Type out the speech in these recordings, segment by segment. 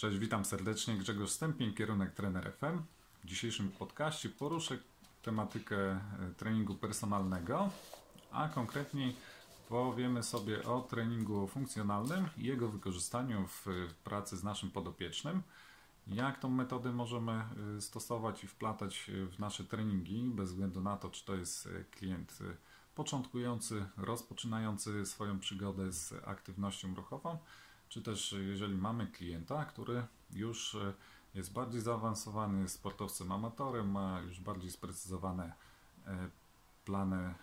Cześć, witam serdecznie. Grzegorz Stępień, kierunek trener FM. W dzisiejszym podcaście poruszę tematykę e, treningu personalnego, a konkretniej powiemy sobie o treningu funkcjonalnym i jego wykorzystaniu w pracy z naszym podopiecznym. Jak tą metodę możemy e, stosować i wplatać w nasze treningi, bez względu na to, czy to jest e, klient początkujący, rozpoczynający swoją przygodę z aktywnością ruchową, czy też jeżeli mamy klienta, który już e, jest bardziej zaawansowany, sportowcem amatorem, ma już bardziej sprecyzowane e, plany e,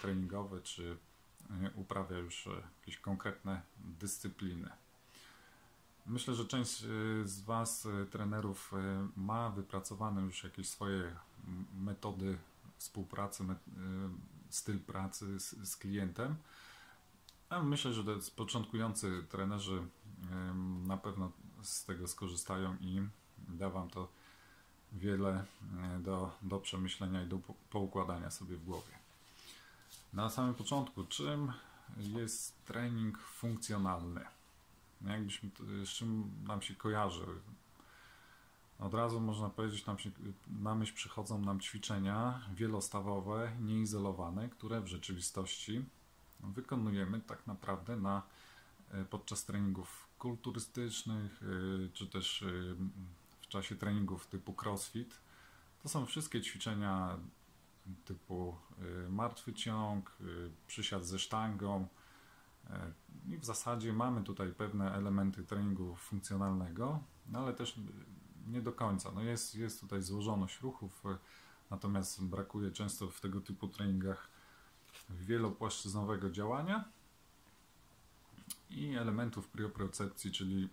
treningowe, czy uprawia już jakieś konkretne dyscypliny. Myślę, że część z Was, trenerów, ma wypracowane już jakieś swoje metody współpracy, styl pracy z klientem. Ja myślę, że początkujący trenerzy na pewno z tego skorzystają i da Wam to wiele e, do, do przemyślenia i do poukładania sobie w głowie. Na samym początku, czym jest trening funkcjonalny? Jakbyśmy, z czym nam się kojarzy? Od razu można powiedzieć, nam się, na myśl przychodzą nam ćwiczenia wielostawowe, nieizolowane, które w rzeczywistości wykonujemy tak naprawdę na, e, podczas treningów kulturystycznych, e, czy też e, w czasie treningów typu crossfit. To są wszystkie ćwiczenia typu martwy ciąg, przysiad ze sztangą. I w zasadzie mamy tutaj pewne elementy treningu funkcjonalnego, no ale też nie do końca. No jest, jest tutaj złożoność ruchów, natomiast brakuje często w tego typu treningach wielopłaszczyznowego działania i elementów prioprocepcji, czyli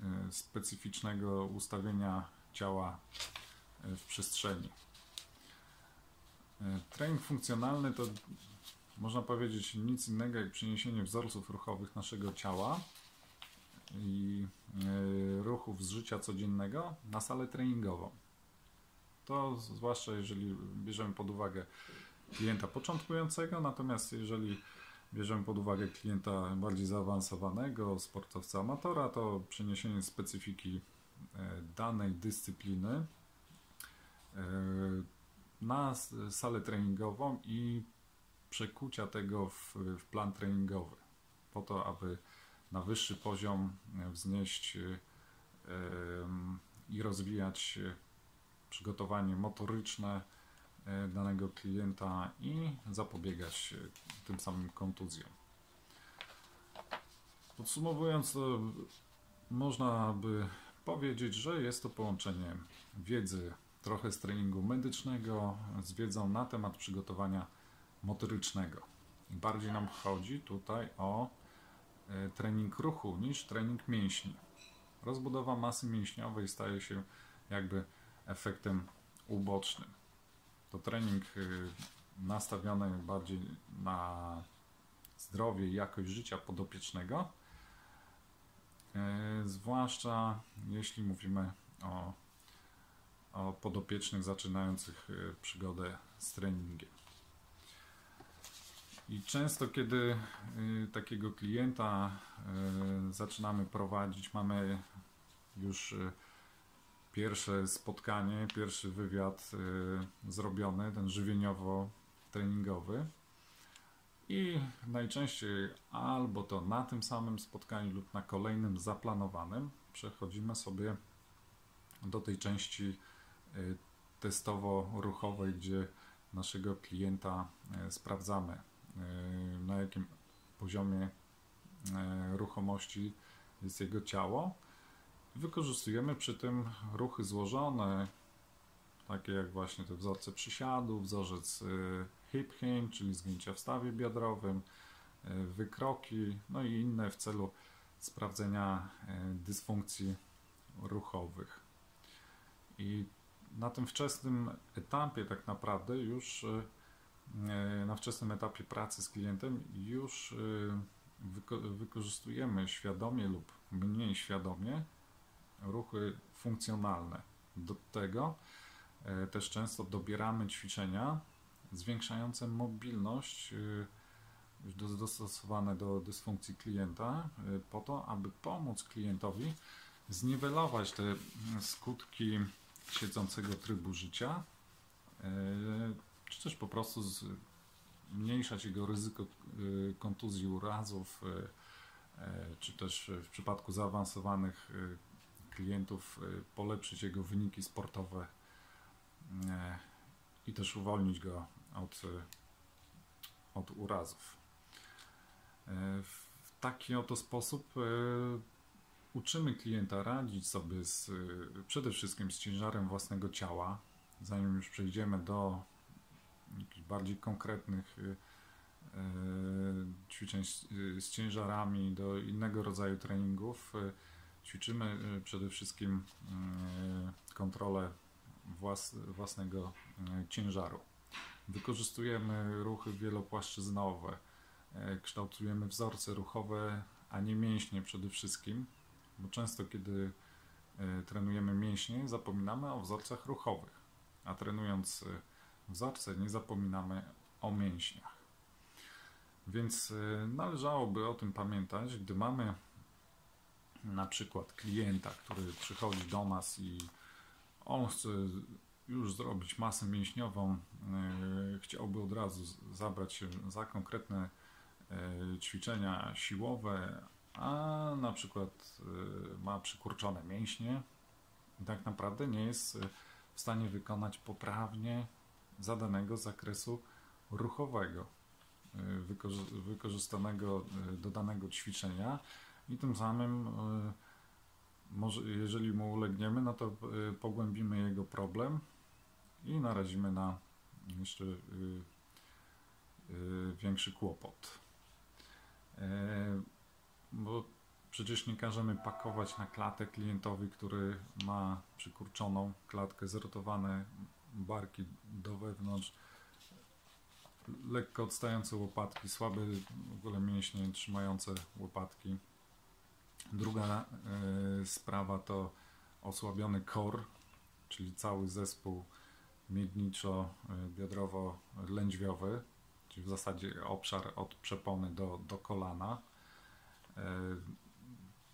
e, specyficznego ustawienia ciała e, w przestrzeni. E, trening funkcjonalny to można powiedzieć nic innego jak przeniesienie wzorców ruchowych naszego ciała i ruchów z życia codziennego na salę treningową. To zwłaszcza jeżeli bierzemy pod uwagę klienta początkującego, natomiast jeżeli bierzemy pod uwagę klienta bardziej zaawansowanego, sportowca amatora, to przeniesienie specyfiki e, danej dyscypliny e, na salę treningową i przekucia tego w, w plan treningowy, po to, aby na wyższy poziom wznieść e, i rozwijać przygotowanie motoryczne, danego klienta i zapobiegać e, tym samym kontuzjom. Podsumowując, można by powiedzieć, że jest to połączenie wiedzy trochę z treningu medycznego z wiedzą na temat przygotowania motorycznego. Bardziej nam chodzi tutaj o e, trening ruchu niż trening mięśni. Rozbudowa masy mięśniowej staje się jakby efektem ubocznym to trening y, nastawiony bardziej na zdrowie i jakość życia podopiecznego, y, zwłaszcza jeśli mówimy o, o podopiecznych zaczynających y, przygodę z treningiem. I często, kiedy takiego klienta zaczynamy prowadzić, mamy już pierwsze spotkanie, pierwszy wywiad y, zrobiony, ten żywieniowo-treningowy. I najczęściej albo to na tym samym spotkaniu lub na kolejnym zaplanowanym przechodzimy sobie do tej części y, testowo-ruchowej, gdzie naszego klienta y, sprawdzamy, y, na jakim poziomie y, ruchomości jest jego ciało Wykorzystujemy przy tym ruchy złożone, takie jak właśnie te wzorce przysiadu, wzorzec y, hip hinge, czyli zgięcia w stawie biodrowym, y, wykroki, no i inne w celu sprawdzenia y, dysfunkcji ruchowych. I na tym wczesnym etapie tak naprawdę już na wczesnym etapie pracy z klientem już wykorzystujemy świadomie lub mniej świadomie ruchy funkcjonalne. Do tego e, też często dobieramy ćwiczenia zwiększające mobilność e, dostosowane do dysfunkcji klienta, e, po to, aby pomóc klientowi zniwelować te skutki siedzącego trybu życia, czy też po prostu zmniejszać jego ryzyko kontuzji, urazów, czy też w przypadku zaawansowanych klientów polepszyć jego wyniki sportowe i też uwolnić go od, od urazów. W taki oto sposób uczymy klienta radzić sobie z, przede wszystkim z ciężarem własnego ciała, zanim już przejdziemy do jakichś bardziej konkretnych ćwiczeń z ciężarami, do innego rodzaju treningów. Ćwiczymy przede wszystkim kontrolę włas, własnego ciężaru. Wykorzystujemy ruchy wielopłaszczyznowe, kształtujemy wzorce ruchowe, a nie mięśnie przede wszystkim, bo często kiedy trenujemy mięśnie, zapominamy o wzorcach ruchowych, a trenując wzorce nie zapominamy o mięśniach. Więc należałoby o tym pamiętać, gdy mamy na przykład klienta, który przychodzi do nas i on chce już zrobić masę mięśniową, chciałby od razu zabrać się za konkretne ćwiczenia siłowe, a na przykład ma przykurczone mięśnie tak naprawdę nie jest w stanie wykonać poprawnie zadanego zakresu ruchowego wykorzystanego do danego ćwiczenia i tym samym może, jeżeli mu ulegniemy, no to pogłębimy jego problem i narazimy na jeszcze większy kłopot. Bo przecież nie każemy pakować na klatę klientowi, który ma przykurczoną klatkę, zrotowane barki do wewnątrz, lekko odstające łopatki, słabe w ogóle mięśnie trzymające łopatki. Druga y, sprawa to osłabiony kor, czyli cały zespół miedniczo-biodrowo-lędźwiowy, czyli w zasadzie obszar od przepony do, do kolana.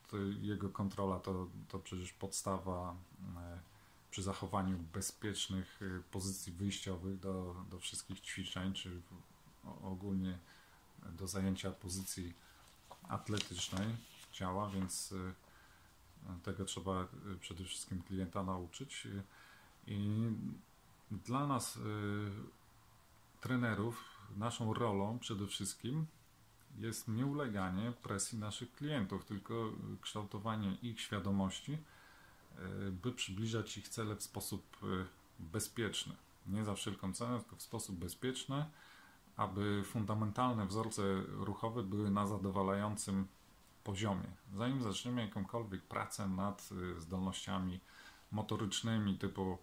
To jego kontrola to, to przecież podstawa y, przy zachowaniu bezpiecznych pozycji wyjściowych do, do wszystkich ćwiczeń, czy ogólnie do zajęcia pozycji atletycznej ciała, więc tego trzeba przede wszystkim klienta nauczyć. I dla nas, trenerów, naszą rolą przede wszystkim jest nie uleganie presji naszych klientów, tylko kształtowanie ich świadomości, by przybliżać ich cele w sposób bezpieczny. Nie za wszelką cenę, tylko w sposób bezpieczny, aby fundamentalne wzorce ruchowe były na zadowalającym poziomie. Zanim zaczniemy jakąkolwiek pracę nad zdolnościami motorycznymi typu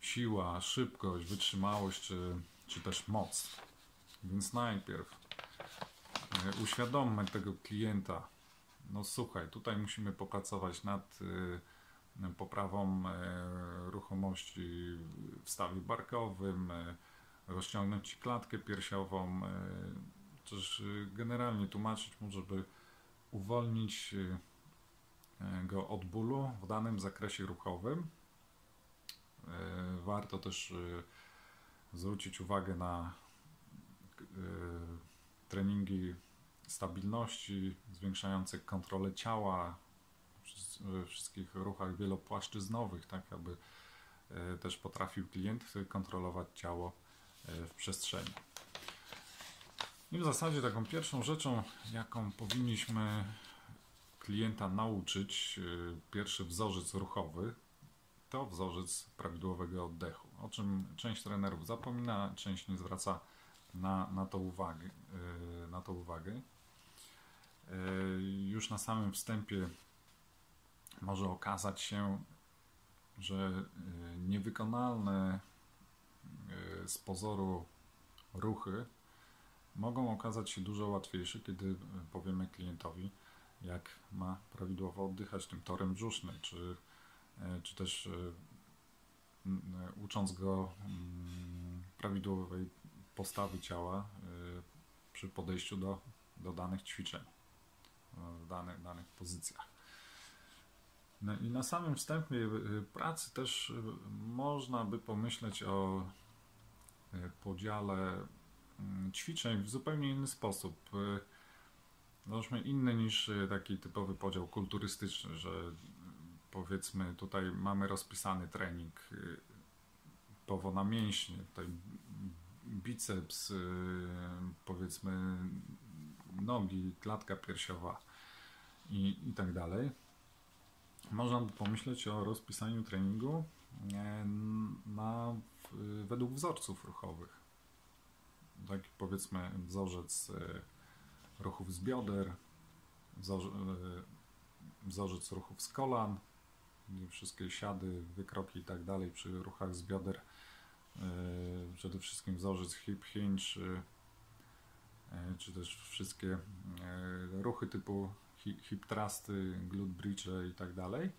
siła, szybkość, wytrzymałość czy, czy też moc. Więc najpierw uświadommy tego klienta. No słuchaj, tutaj musimy popracować nad poprawą ruchomości w stawie barkowym, rozciągnąć klatkę piersiową, też generalnie tłumaczyć mu, żeby uwolnić go od bólu w danym zakresie ruchowym. Warto też zwrócić uwagę na treningi stabilności, zwiększające kontrolę ciała we wszystkich ruchach wielopłaszczyznowych, tak aby też potrafił klient kontrolować ciało w przestrzeni. I w zasadzie taką pierwszą rzeczą, jaką powinniśmy klienta nauczyć, pierwszy wzorzec ruchowy, to wzorzec prawidłowego oddechu, o czym część trenerów zapomina, część nie zwraca na, na, to, uwagi, na to uwagę. Już na samym wstępie może okazać się, że niewykonalne z pozoru ruchy mogą okazać się dużo łatwiejsze, kiedy powiemy klientowi, jak ma prawidłowo oddychać tym torem brzusznym, czy, czy też ucząc go prawidłowej postawy ciała przy podejściu do, do danych ćwiczeń w danych, danych pozycjach. No i na samym wstępie pracy też można by pomyśleć o podziale mm, ćwiczeń w zupełnie inny sposób. Załóżmy inny niż taki typowy podział kulturystyczny, że powiedzmy tutaj mamy rozpisany trening powo na mięśnie, tutaj biceps, powiedzmy nogi, klatka piersiowa i, i tak dalej można by pomyśleć o rozpisaniu treningu e, na, według wzorców ruchowych. Taki powiedzmy wzorzec e, ruchów z bioder, e, wzorzec ruchów z kolan, wszystkie siady, wykroki i tak dalej przy ruchach z bioder. Przede wszystkim wzorzec hip hinge, czy też wszystkie ruchy typu hip trusty, glute bridge i tak dalej.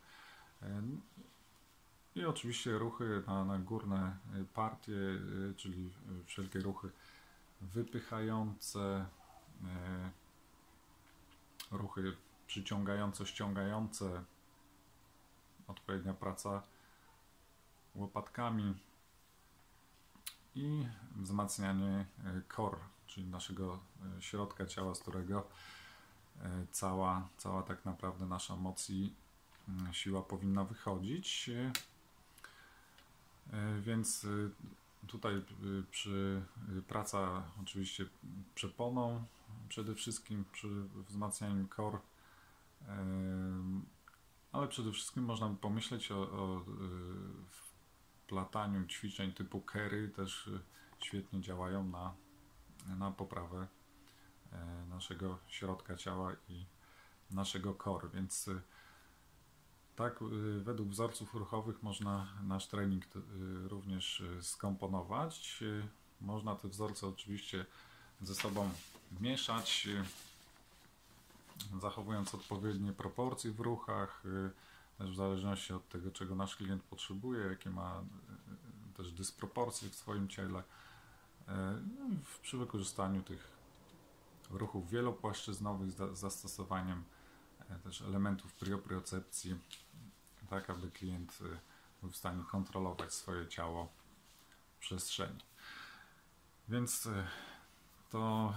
I oczywiście ruchy na, na górne partie, y, czyli wszelkie ruchy wypychające, e, ruchy przyciągające, ściągające, odpowiednia praca łopatkami i wzmacnianie e, core, czyli naszego e, środka ciała, z którego E, cała, cała tak naprawdę nasza moc i mm, siła powinna wychodzić. E, więc e, tutaj przy praca oczywiście przeponą przede wszystkim przy wzmacnianiu core, ale przede wszystkim można by pomyśleć o, o wplataniu ćwiczeń typu kery też świetnie działają na, na poprawę E, naszego środka ciała i naszego core, więc tak, e, według wzorców ruchowych można nasz trening również skomponować. Można te wzorce oczywiście ze sobą mieszać, zachowując odpowiednie proporcje w ruchach, też w zależności od tego, czego nasz klient potrzebuje, jakie ma też dysproporcje w swoim ciele. No przy wykorzystaniu tych ruchów wielopłaszczyznowych z zastosowaniem też elementów priopriocepcji, tak aby klient e, był w stanie kontrolować swoje ciało w przestrzeni. Więc e, to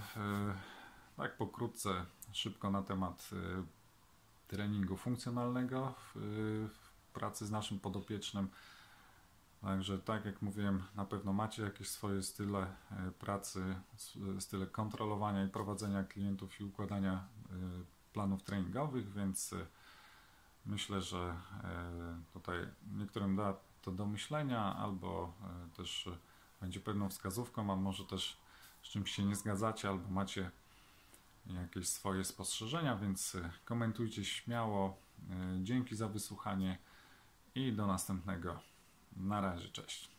tak pokrótce, szybko na temat treningu funkcjonalnego w pracy z naszym podopiecznym. Także tak jak mówiłem, na pewno macie jakieś swoje style pracy, style kontrolowania i prowadzenia klientów i układania planów treningowych, więc myślę, że tutaj niektórym da to do myślenia, albo też będzie pewną wskazówką, a może też z czymś się nie zgadzacie, albo macie jakieś swoje spostrzeżenia, więc komentujcie śmiało. Dzięki za wysłuchanie i do następnego. Na razie, cześć.